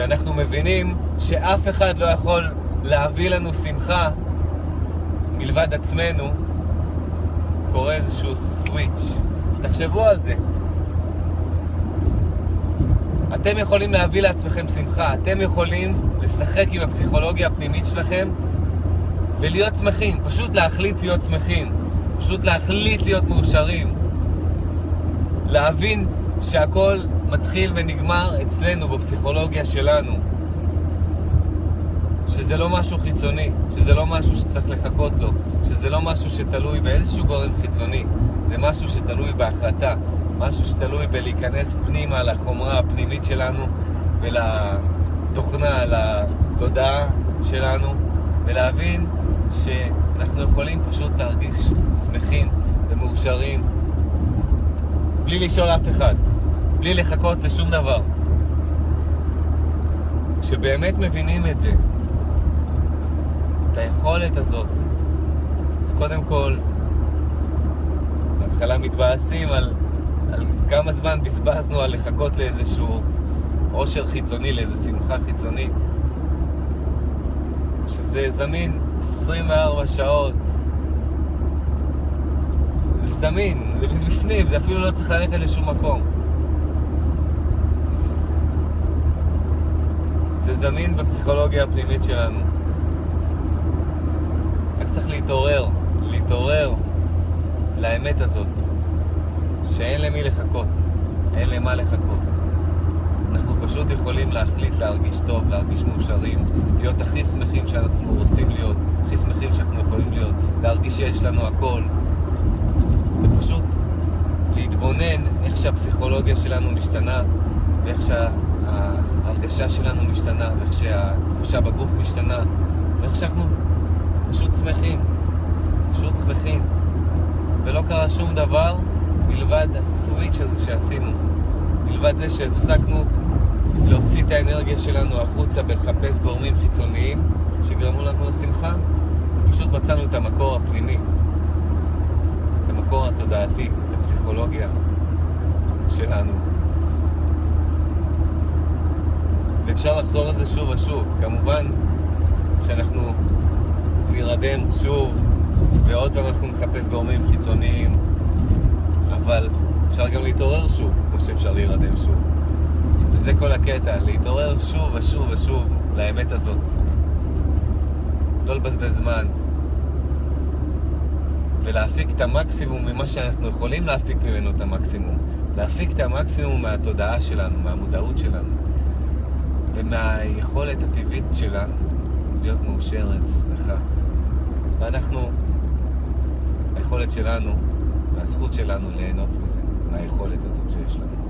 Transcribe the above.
כשאנחנו מבינים שאף אחד לא יכול להביא לנו שמחה מלבד עצמנו, קורה איזשהו סוויץ'. תחשבו על זה. אתם יכולים להביא לעצמכם שמחה, אתם יכולים לשחק עם הפסיכולוגיה הפנימית שלכם ולהיות שמחים, פשוט להחליט להיות שמחים, פשוט להחליט להיות מאושרים, להבין שהכל מתחיל ונגמר אצלנו, בפסיכולוגיה שלנו. שזה לא משהו חיצוני, שזה לא משהו שצריך לחכות לו, שזה לא משהו שתלוי באיזשהו גורם חיצוני, זה משהו שתלוי בהחלטה, משהו שתלוי בלהיכנס פנימה לחומרה הפנימית שלנו ולתוכנה, לתודעה שלנו, ולהבין שאנחנו יכולים פשוט להרגיש שמחים ומאושרים בלי לשאול אף אחד, בלי לחכות לשום דבר. כשבאמת מבינים את זה, את היכולת הזאת, אז קודם כל, בהתחלה מתבאסים על, על כמה זמן בזבזנו על לחכות לאיזשהו עושר חיצוני, לאיזו שמחה חיצונית, שזה זמין 24 שעות. זה זמין, זה בפנים, זה אפילו לא צריך ללכת לשום מקום. זה זמין בפסיכולוגיה הפנימית שלנו. רק צריך להתעורר, להתעורר לאמת הזאת, שאין למי לחכות, אין למה לחכות. אנחנו פשוט יכולים להחליט להרגיש טוב, להרגיש מאושרים, להיות הכי שמחים שאנחנו רוצים להיות, הכי שמחים שאנחנו יכולים להיות, להרגיש שיש לנו הכל, ופשוט להתבונן איך שהפסיכולוגיה שלנו משתנה, ואיך שההרגשה שלנו משתנה, ואיך שהתחושה בגוף משתנה, ואיך שאנחנו פשוט שמחים, פשוט שמחים. ולא קרה שום דבר מלבד הסוויץ' הזה שעשינו. מלבד זה שהפסקנו להוציא את האנרגיה שלנו החוצה ולחפש גורמים חיצוניים שגרמו לנו לשמחה, פשוט מצאנו את המקור הפנימי, את המקור התודעתי, את הפסיכולוגיה שלנו. ואפשר לחזור לזה שוב ושוב. כמובן שאנחנו נירדם שוב, ועוד פעם אנחנו נחפש גורמים חיצוניים, אבל אפשר גם להתעורר שוב, כמו שאפשר להירדם שוב. וזה כל הקטע, להתעורר שוב ושוב ושוב לאמת הזאת. לא לבזבז זמן. ולהפיק את המקסימום ממה שאנחנו יכולים להפיק ממנו את המקסימום. להפיק את המקסימום מהתודעה שלנו, מהמודעות שלנו, ומהיכולת הטבעית שלנו להיות מאושרת, שמחה. ואנחנו, היכולת שלנו והזכות שלנו ליהנות מזה, מהיכולת הזאת שיש לנו.